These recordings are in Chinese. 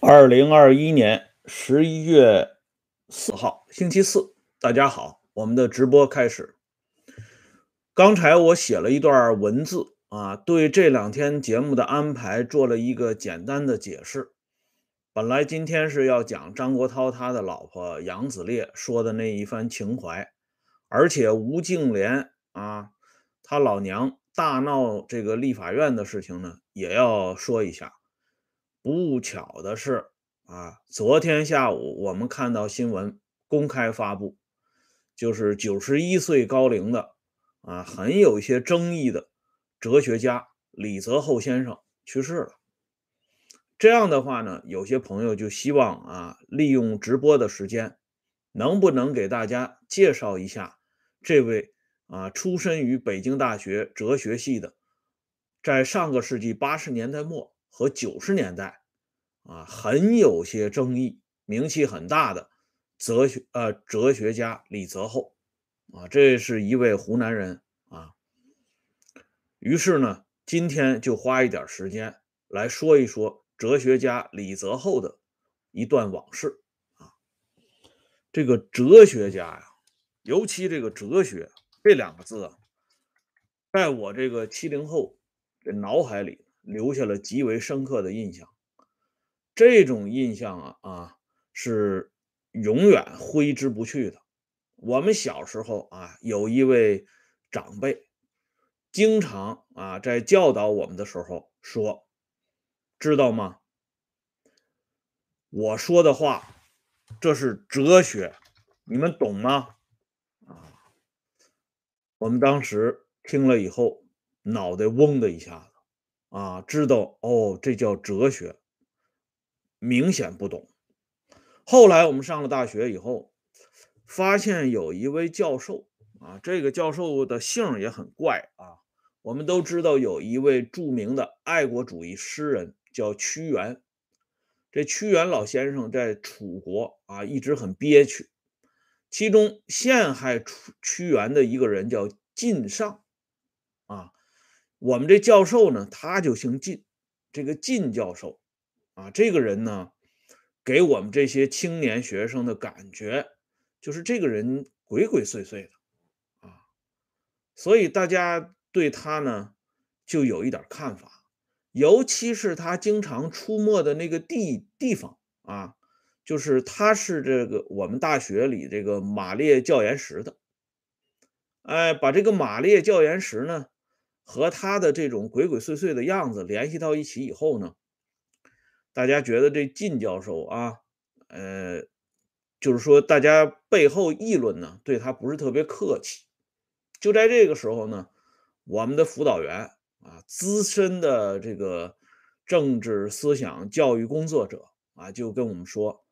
二零二一年十一月四号，星期四，大家好，我们的直播开始。刚才我写了一段文字啊，对这两天节目的安排做了一个简单的解释。本来今天是要讲张国焘他的老婆杨子烈说的那一番情怀，而且吴敬琏啊，他老娘大闹这个立法院的事情呢，也要说一下。不巧的是啊，昨天下午我们看到新闻公开发布，就是九十一岁高龄的啊，很有一些争议的哲学家李泽厚先生去世了。这样的话呢，有些朋友就希望啊，利用直播的时间，能不能给大家介绍一下这位啊，出身于北京大学哲学系的，在上个世纪八十年代末和九十年代。啊，很有些争议，名气很大的哲学呃哲学家李泽厚啊，这是一位湖南人啊。于是呢，今天就花一点时间来说一说哲学家李泽厚的一段往事啊。这个哲学家呀，尤其这个哲学这两个字啊，在我这个七零后的脑海里留下了极为深刻的印象。这种印象啊啊是永远挥之不去的。我们小时候啊，有一位长辈，经常啊在教导我们的时候说：“知道吗？我说的话，这是哲学，你们懂吗？”啊，我们当时听了以后，脑袋嗡的一下啊，知道哦，这叫哲学。明显不懂。后来我们上了大学以后，发现有一位教授啊，这个教授的姓也很怪啊。我们都知道有一位著名的爱国主义诗人叫屈原，这屈原老先生在楚国啊一直很憋屈，其中陷害屈屈原的一个人叫晋上。我们这教授呢，他就姓晋，这个晋教授。啊，这个人呢，给我们这些青年学生的感觉，就是这个人鬼鬼祟祟的，啊，所以大家对他呢，就有一点看法，尤其是他经常出没的那个地地方啊，就是他是这个我们大学里这个马列教研室的，哎，把这个马列教研室呢，和他的这种鬼鬼祟祟的样子联系到一起以后呢。大家觉得这靳教授啊，呃，就是说大家背后议论呢，对他不是特别客气。就在这个时候呢，我们的辅导员啊，资深的这个政治思想教育工作者啊，就跟我们说：“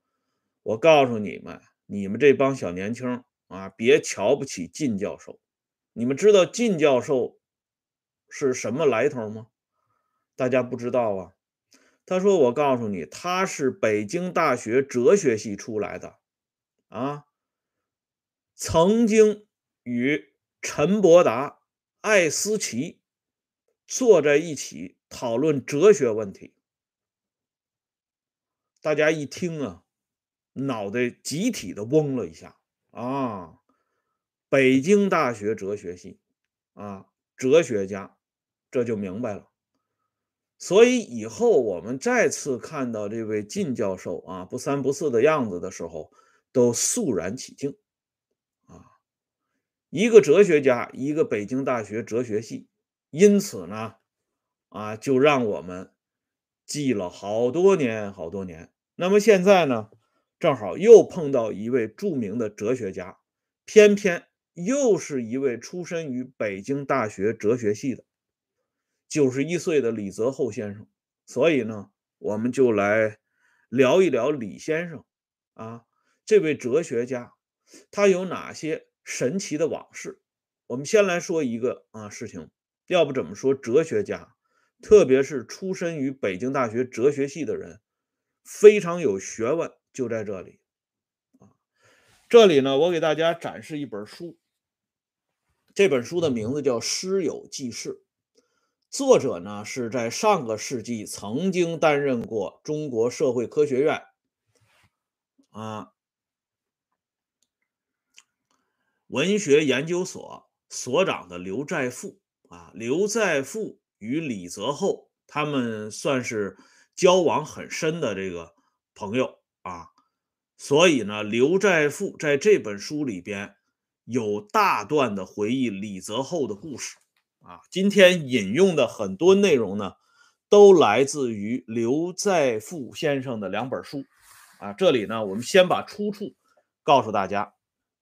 我告诉你们，你们这帮小年轻啊，别瞧不起靳教授。你们知道靳教授是什么来头吗？大家不知道啊。”他说：“我告诉你，他是北京大学哲学系出来的，啊，曾经与陈伯达、艾思奇坐在一起讨论哲学问题。大家一听啊，脑袋集体的嗡了一下啊！北京大学哲学系啊，哲学家，这就明白了。”所以以后我们再次看到这位靳教授啊不三不四的样子的时候，都肃然起敬。啊，一个哲学家，一个北京大学哲学系，因此呢，啊，就让我们记了好多年好多年。那么现在呢，正好又碰到一位著名的哲学家，偏偏又是一位出身于北京大学哲学系的。九十一岁的李泽厚先生，所以呢，我们就来聊一聊李先生啊，这位哲学家，他有哪些神奇的往事？我们先来说一个啊事情，要不怎么说哲学家，特别是出身于北京大学哲学系的人，非常有学问，就在这里啊。这里呢，我给大家展示一本书，这本书的名字叫《师友记事》。作者呢是在上个世纪曾经担任过中国社会科学院啊文学研究所所长的刘在富啊。刘在富与李泽厚他们算是交往很深的这个朋友啊，所以呢，刘在富在这本书里边有大段的回忆李泽厚的故事。啊，今天引用的很多内容呢，都来自于刘在富先生的两本书。啊，这里呢，我们先把出处告诉大家。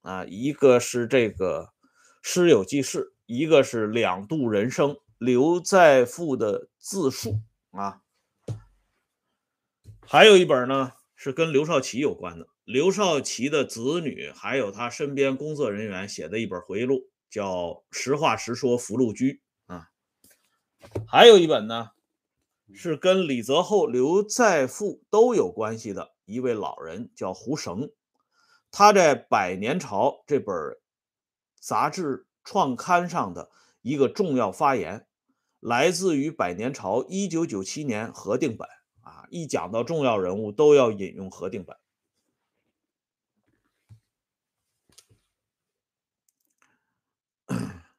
啊，一个是这个《诗友记事》，一个是《两度人生》，刘在富的自述。啊，还有一本呢，是跟刘少奇有关的，刘少奇的子女还有他身边工作人员写的一本回忆录。叫《实话实说福禄居》啊，还有一本呢，是跟李泽厚、刘在富都有关系的一位老人，叫胡绳。他在《百年潮》这本杂志创刊上的一个重要发言，来自于《百年潮》一九九七年核定本啊。一讲到重要人物，都要引用核定本。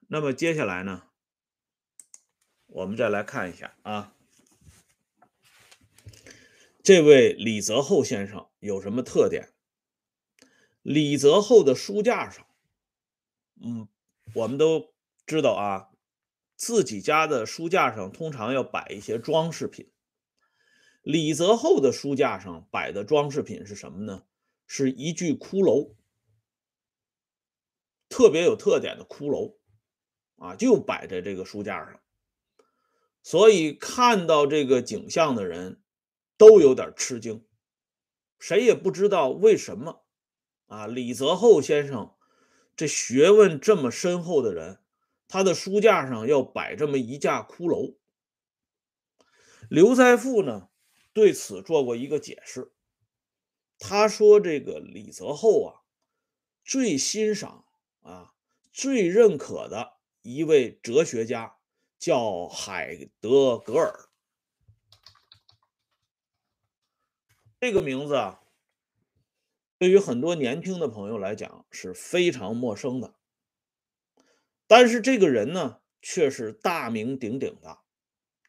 那么接下来呢，我们再来看一下啊，这位李泽厚先生有什么特点？李泽厚的书架上，嗯，我们都知道啊，自己家的书架上通常要摆一些装饰品。李泽厚的书架上摆的装饰品是什么呢？是一具骷髅，特别有特点的骷髅。啊，就摆在这个书架上，所以看到这个景象的人都有点吃惊，谁也不知道为什么。啊，李泽厚先生这学问这么深厚的人，他的书架上要摆这么一架骷髅。刘在富呢对此做过一个解释，他说：“这个李泽厚啊，最欣赏啊，最认可的。”一位哲学家叫海德格尔，这个名字啊，对于很多年轻的朋友来讲是非常陌生的。但是这个人呢，却是大名鼎鼎的。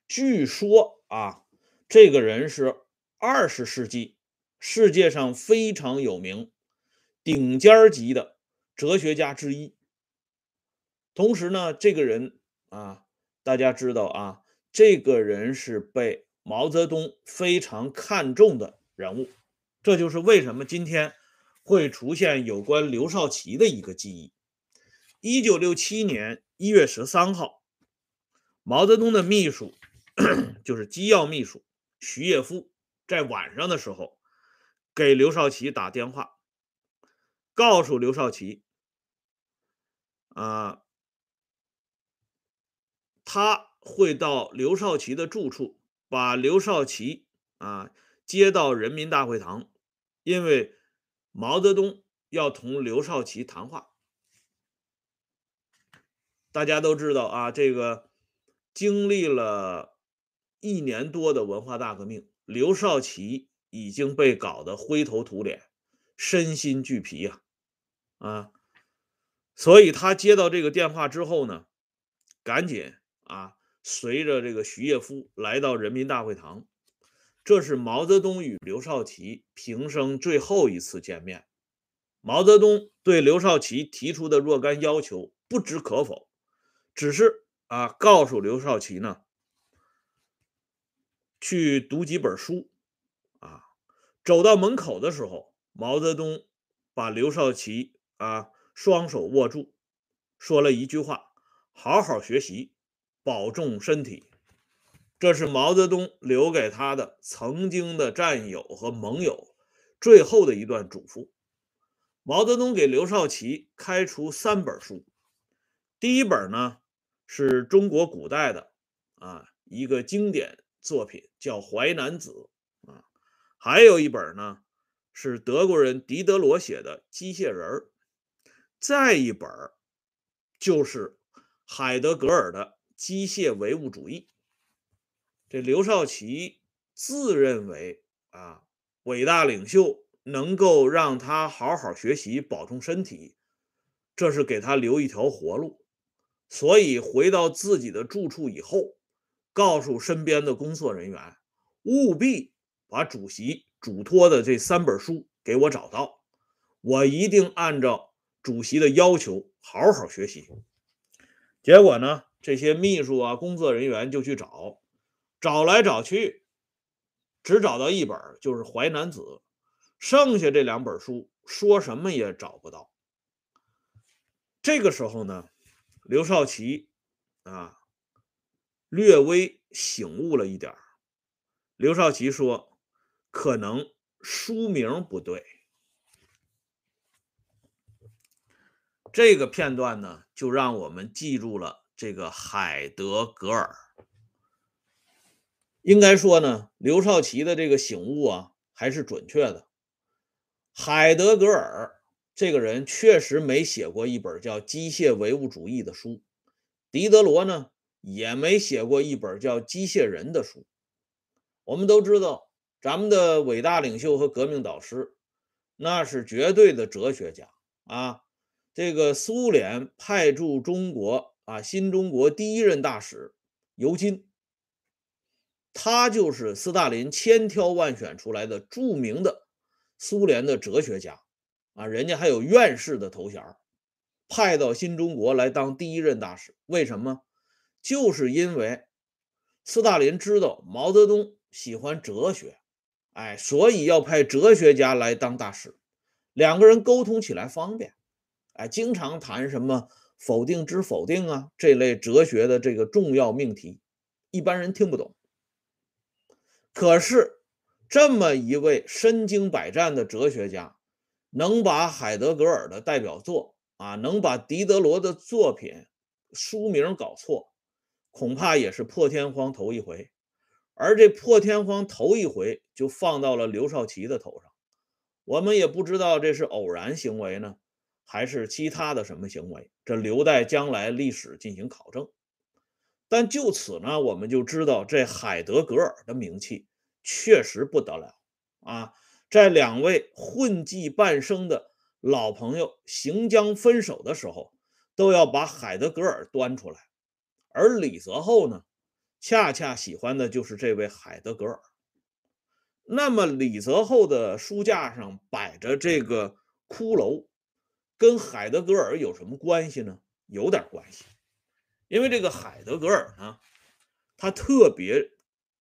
据说啊，这个人是二十世纪世界上非常有名、顶尖级的哲学家之一。同时呢，这个人啊，大家知道啊，这个人是被毛泽东非常看重的人物，这就是为什么今天会出现有关刘少奇的一个记忆。一九六七年一月十三号，毛泽东的秘书，就是机要秘书徐业夫，在晚上的时候给刘少奇打电话，告诉刘少奇，啊。他会到刘少奇的住处，把刘少奇啊接到人民大会堂，因为毛泽东要同刘少奇谈话。大家都知道啊，这个经历了一年多的文化大革命，刘少奇已经被搞得灰头土脸、身心俱疲呀，啊，所以他接到这个电话之后呢，赶紧。啊，随着这个徐业夫来到人民大会堂，这是毛泽东与刘少奇平生最后一次见面。毛泽东对刘少奇提出的若干要求不知可否，只是啊，告诉刘少奇呢，去读几本书。啊，走到门口的时候，毛泽东把刘少奇啊双手握住，说了一句话：“好好学习。”保重身体，这是毛泽东留给他的曾经的战友和盟友最后的一段嘱咐。毛泽东给刘少奇开出三本书，第一本呢是中国古代的啊一个经典作品，叫《淮南子》啊，还有一本呢是德国人狄德罗写的《机械人》，再一本就是海德格尔的。机械唯物主义这刘少奇自认为啊，伟大领袖能够让他好好学习，保重身体，这是给他留一条活路。所以回到自己的住处以后，告诉身边的工作人员，务必把主席嘱托的这三本书给我找到，我一定按照主席的要求好好学习。结果呢，这些秘书啊、工作人员就去找，找来找去，只找到一本，就是《淮南子》，剩下这两本书说什么也找不到。这个时候呢？刘少奇啊，略微醒悟了一点刘少奇说：“可能书名不对。”这个片段呢，就让我们记住了这个海德格尔。应该说呢，刘少奇的这个醒悟啊，还是准确的。海德格尔。这个人确实没写过一本叫《机械唯物主义》的书，狄德罗呢也没写过一本叫《机械人》的书。我们都知道，咱们的伟大领袖和革命导师，那是绝对的哲学家啊。这个苏联派驻中国啊，新中国第一任大使尤金，他就是斯大林千挑万选出来的著名的苏联的哲学家。啊，人家还有院士的头衔派到新中国来当第一任大使。为什么？就是因为斯大林知道毛泽东喜欢哲学，哎，所以要派哲学家来当大使，两个人沟通起来方便。哎，经常谈什么否定之否定啊这类哲学的这个重要命题，一般人听不懂。可是这么一位身经百战的哲学家。能把海德格尔的代表作啊，能把狄德罗的作品书名搞错，恐怕也是破天荒头一回。而这破天荒头一回就放到了刘少奇的头上，我们也不知道这是偶然行为呢，还是其他的什么行为，这留待将来历史进行考证。但就此呢，我们就知道这海德格尔的名气确实不得了啊。在两位混迹半生的老朋友行将分手的时候，都要把海德格尔端出来，而李泽厚呢，恰恰喜欢的就是这位海德格尔。那么李泽厚的书架上摆着这个骷髅，跟海德格尔有什么关系呢？有点关系，因为这个海德格尔呢，他特别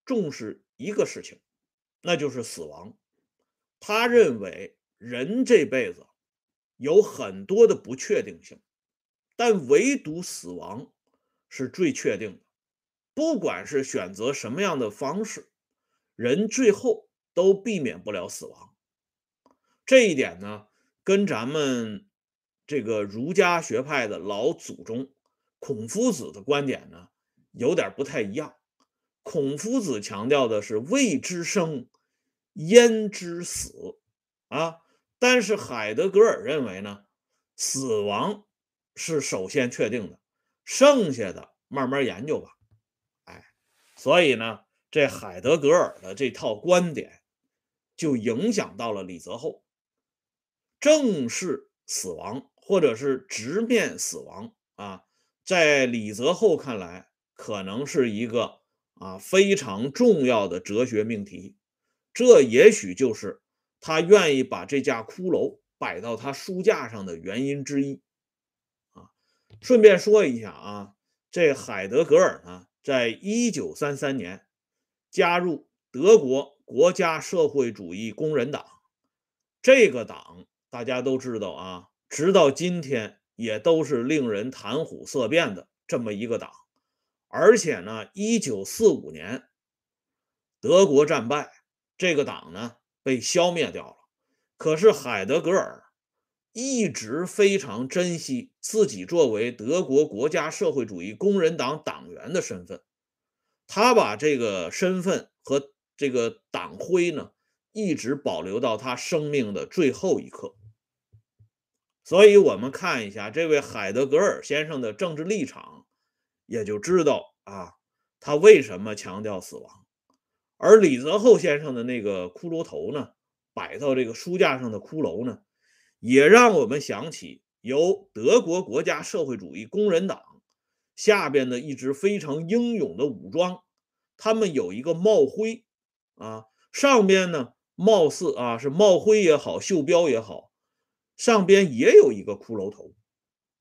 重视一个事情，那就是死亡。他认为人这辈子有很多的不确定性，但唯独死亡是最确定的。不管是选择什么样的方式，人最后都避免不了死亡。这一点呢，跟咱们这个儒家学派的老祖宗孔夫子的观点呢，有点不太一样。孔夫子强调的是未知生。焉知死啊？但是海德格尔认为呢，死亡是首先确定的，剩下的慢慢研究吧。哎，所以呢，这海德格尔的这套观点就影响到了李泽厚。正视死亡，或者是直面死亡啊，在李泽厚看来，可能是一个啊非常重要的哲学命题。这也许就是他愿意把这架骷髅摆到他书架上的原因之一啊。顺便说一下啊，这海德格尔呢，在一九三三年加入德国国家社会主义工人党，这个党大家都知道啊，直到今天也都是令人谈虎色变的这么一个党。而且呢，一九四五年德国战败。这个党呢被消灭掉了，可是海德格尔一直非常珍惜自己作为德国国家社会主义工人党党员的身份，他把这个身份和这个党徽呢一直保留到他生命的最后一刻。所以，我们看一下这位海德格尔先生的政治立场，也就知道啊，他为什么强调死亡？而李泽厚先生的那个骷髅头呢，摆到这个书架上的骷髅呢，也让我们想起由德国国家社会主义工人党下边的一支非常英勇的武装，他们有一个帽徽啊，上边呢貌似啊是帽徽也好，袖标也好，上边也有一个骷髅头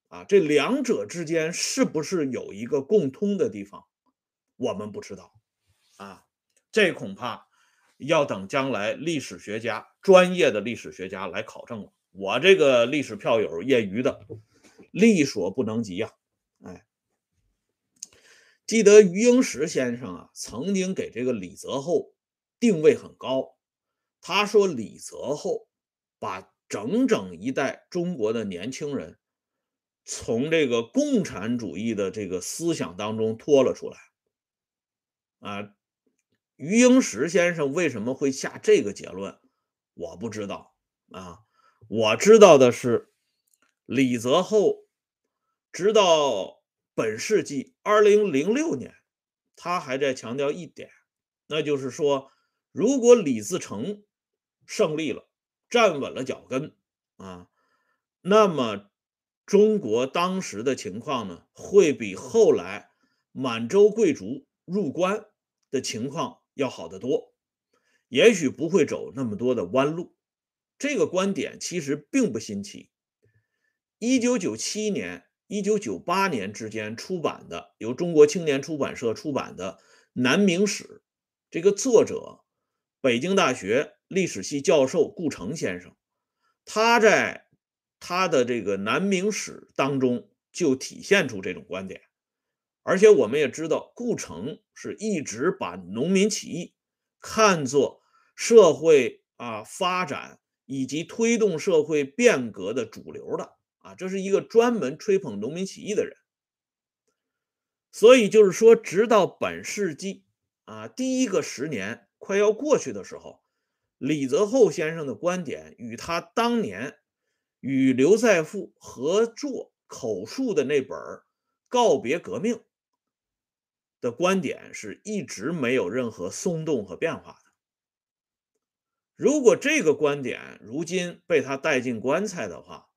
啊，这两者之间是不是有一个共通的地方？我们不知道啊。这恐怕要等将来历史学家、专业的历史学家来考证了。我这个历史票友业余的，力所不能及呀。哎，记得余英时先生啊，曾经给这个李泽厚定位很高。他说李泽厚把整整一代中国的年轻人从这个共产主义的这个思想当中脱了出来啊。余英时先生为什么会下这个结论？我不知道啊。我知道的是，李泽厚直到本世纪二零零六年，他还在强调一点，那就是说，如果李自成胜利了，站稳了脚跟啊，那么中国当时的情况呢，会比后来满洲贵族入关的情况。要好得多，也许不会走那么多的弯路。这个观点其实并不新奇。一九九七年、一九九八年之间出版的由中国青年出版社出版的《南明史》，这个作者北京大学历史系教授顾城先生，他在他的这个《南明史》当中就体现出这种观点。而且我们也知道，顾城是一直把农民起义看作社会啊发展以及推动社会变革的主流的啊，这是一个专门吹捧农民起义的人。所以就是说，直到本世纪啊第一个十年快要过去的时候，李泽厚先生的观点与他当年与刘再富合作口述的那本《告别革命》。的观点是一直没有任何松动和变化的。如果这个观点如今被他带进棺材的话，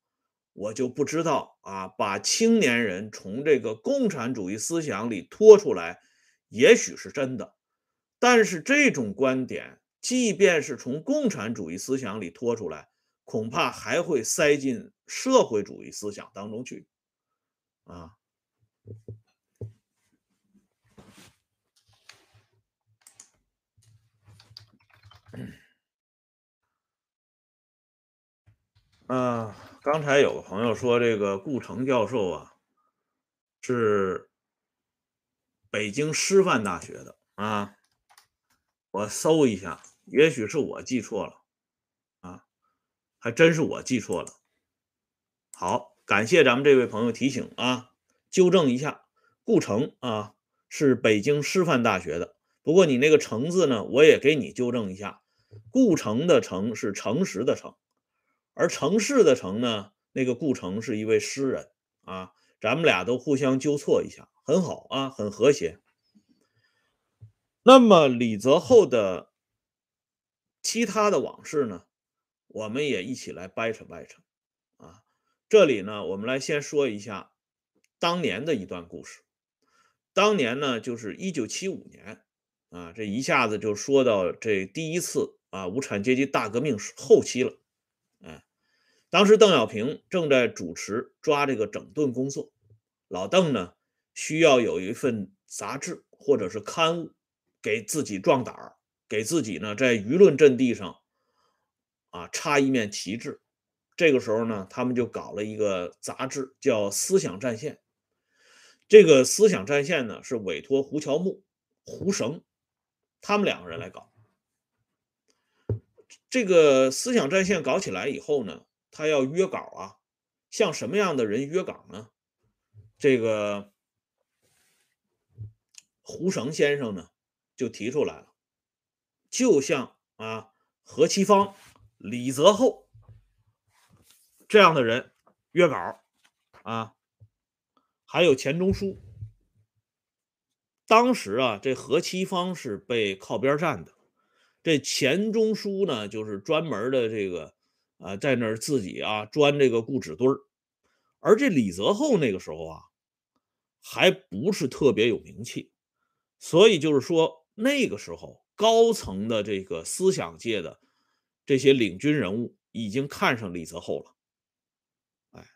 我就不知道啊，把青年人从这个共产主义思想里拖出来，也许是真的，但是这种观点，即便是从共产主义思想里拖出来，恐怕还会塞进社会主义思想当中去，啊。嗯，刚才有个朋友说这个顾城教授啊，是北京师范大学的啊。我搜一下，也许是我记错了啊，还真是我记错了。好，感谢咱们这位朋友提醒啊，纠正一下，顾城啊是北京师范大学的。不过你那个“城”字呢，我也给你纠正一下，顾城的“城”是诚实的“诚”。而城市的城呢？那个顾城是一位诗人啊，咱们俩都互相纠错一下，很好啊，很和谐。那么李泽厚的其他的往事呢？我们也一起来掰扯掰扯啊。这里呢，我们来先说一下当年的一段故事。当年呢，就是一九七五年啊，这一下子就说到这第一次啊无产阶级大革命后期了。当时邓小平正在主持抓这个整顿工作，老邓呢需要有一份杂志或者是刊物给自己壮胆儿，给自己呢在舆论阵地上啊插一面旗帜。这个时候呢，他们就搞了一个杂志，叫《思想战线》。这个《思想战线》呢是委托胡乔木、胡绳他们两个人来搞。这个《思想战线》搞起来以后呢。他要约稿啊，像什么样的人约稿呢？这个胡绳先生呢就提出来了，就像啊何其芳、李泽厚这样的人约稿啊，还有钱钟书，当时啊，这何其芳是被靠边站的，这钱钟书呢，就是专门的这个啊，在那儿自己啊钻这个固纸堆儿，而这李泽厚那个时候啊，还不是特别有名气，所以就是说那个时候高层的这个思想界的这些领军人物已经看上李泽厚了，哎，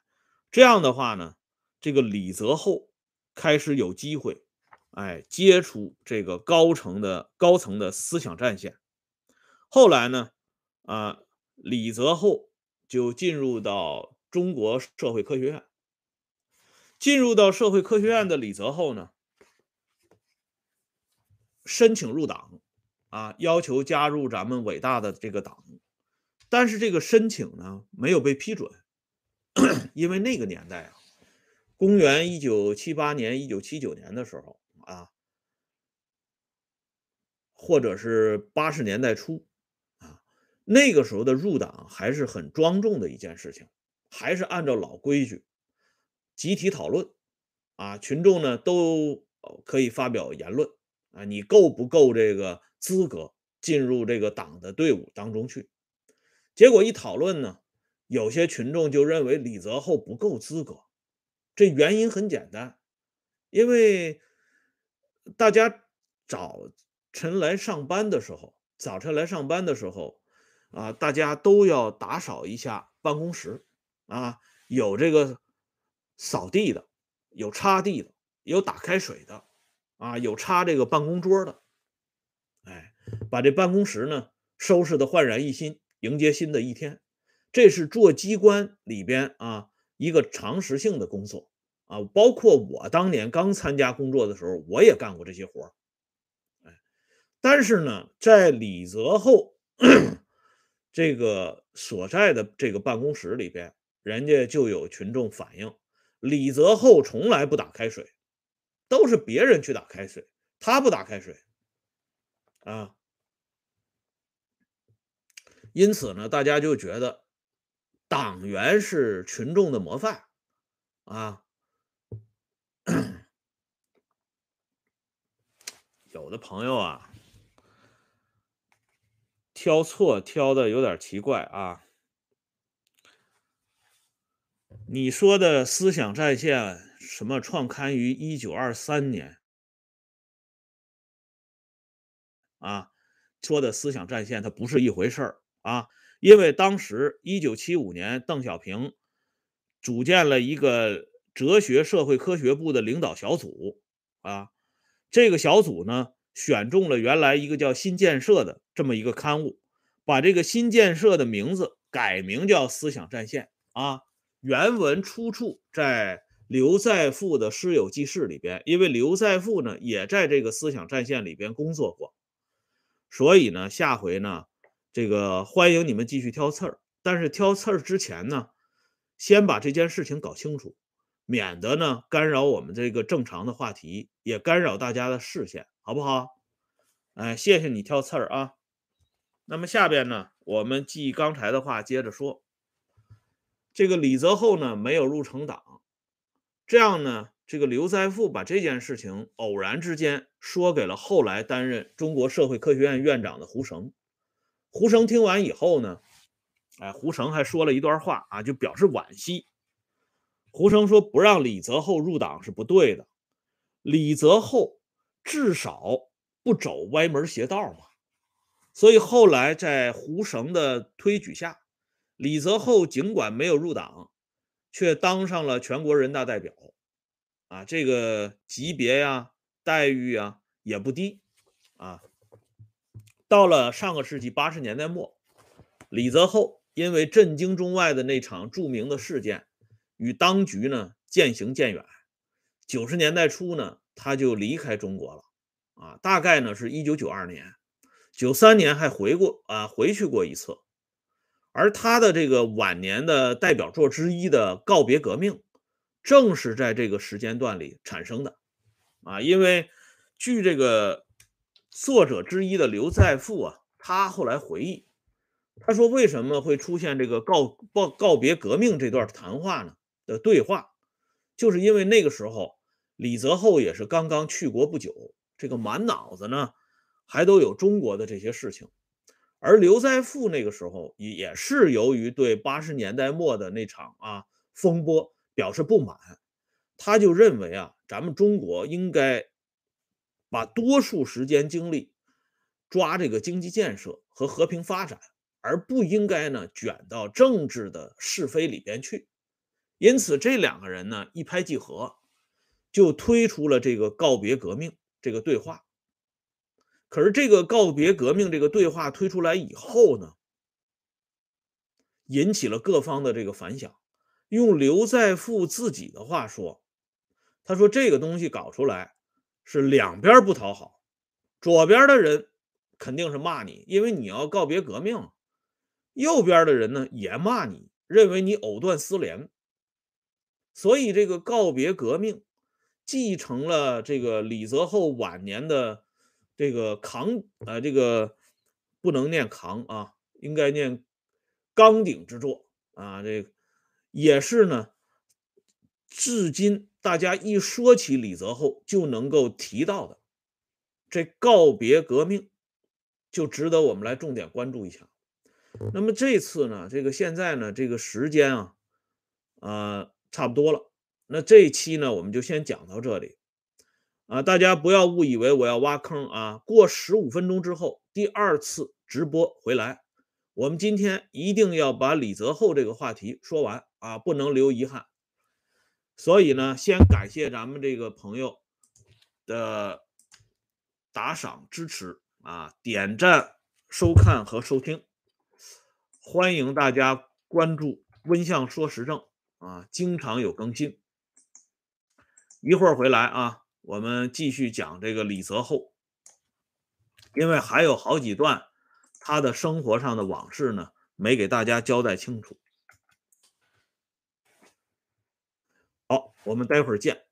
这样的话呢，这个李泽厚开始有机会。哎，接触这个高层的高层的思想战线，后来呢，啊，李泽厚就进入到中国社会科学院。进入到社会科学院的李泽厚呢，申请入党，啊，要求加入咱们伟大的这个党，但是这个申请呢没有被批准，因为那个年代啊，公元一九七八年、一九七九年的时候。啊，或者是八十年代初啊，那个时候的入党还是很庄重的一件事情，还是按照老规矩，集体讨论啊，群众呢都可以发表言论啊，你够不够这个资格进入这个党的队伍当中去？结果一讨论呢，有些群众就认为李泽厚不够资格，这原因很简单，因为。大家早晨来上班的时候，早晨来上班的时候，啊，大家都要打扫一下办公室，啊，有这个扫地的，有擦地的，有打开水的，啊，有擦这个办公桌的，把这办公室呢收拾的焕然一新，迎接新的一天。这是做机关里边啊一个常识性的工作。啊，包括我当年刚参加工作的时候，我也干过这些活儿，哎，但是呢，在李泽厚这个所在的这个办公室里边，人家就有群众反映，李泽厚从来不打开水，都是别人去打开水，他不打开水，啊，因此呢，大家就觉得党员是群众的模范，啊。有的朋友啊，挑错挑的有点奇怪啊。你说的思想战线什么创刊于一九二三年啊？说的思想战线它不是一回事儿啊，因为当时一九七五年邓小平组建了一个。哲学社会科学部的领导小组啊，这个小组呢选中了原来一个叫新建设的这么一个刊物，把这个新建设的名字改名叫思想战线啊。原文出处在刘在富的师友记事里边，因为刘在富呢也在这个思想战线里边工作过，所以呢下回呢这个欢迎你们继续挑刺儿，但是挑刺儿之前呢，先把这件事情搞清楚。免得呢干扰我们这个正常的话题，也干扰大家的视线，好不好？哎，谢谢你挑刺儿啊。那么下边呢，我们记刚才的话接着说。这个李泽厚呢没有入成党，这样呢，这个刘在富把这件事情偶然之间说给了后来担任中国社会科学院院长的胡绳。胡绳听完以后呢，哎，胡绳还说了一段话啊，就表示惋惜。胡绳说：“不让李泽厚入党是不对的，李泽厚至少不走歪门邪道嘛。所以后来在胡绳的推举下，李泽厚尽管没有入党，却当上了全国人大代表。啊，这个级别呀、待遇呀也不低。啊，到了上个世纪八十年代末，李泽厚因为震惊中外的那场著名的事件。”与当局呢渐行渐远，九十年代初呢，他就离开中国了，啊，大概呢是一九九二年，九三年还回过啊回去过一次，而他的这个晚年的代表作之一的《告别革命》，正是在这个时间段里产生的，啊，因为据这个作者之一的刘在富啊，他后来回忆，他说为什么会出现这个告告告别革命这段谈话呢？的对话，就是因为那个时候李泽厚也是刚刚去国不久，这个满脑子呢还都有中国的这些事情。而刘在富那个时候也是由于对八十年代末的那场啊风波表示不满，他就认为啊，咱们中国应该把多数时间精力抓这个经济建设和和平发展，而不应该呢卷到政治的是非里边去。因此，这两个人呢一拍即合，就推出了这个告别革命这个对话。可是这个告别革命这个对话推出来以后呢，引起了各方的这个反响。用刘在富自己的话说，他说这个东西搞出来是两边不讨好，左边的人肯定是骂你，因为你要告别革命；右边的人呢也骂你，认为你藕断丝连。所以这个告别革命继承了这个李泽厚晚年的。这个扛啊，这个不能念扛啊，应该念钢鼎之作啊。这个也是呢，至今大家一说起李泽厚就能够提到的这告别革命，就值得我们来重点关注一下。那么这次呢，这个现在呢，这个时间啊，呃，差不多了。那这一期呢，我们就先讲到这里。啊，大家不要误以为我要挖坑啊！过十五分钟之后，第二次直播回来，我们今天一定要把李泽厚这个话题说完啊，不能留遗憾。所以呢，先感谢咱们这个朋友的打赏支持啊，点赞、收看和收听，欢迎大家关注温相说时政啊，经常有更新。一会儿回来啊。我们继续讲这个李泽厚，因为还有好几段他的生活上的往事呢，没给大家交代清楚。好，我们待会儿见。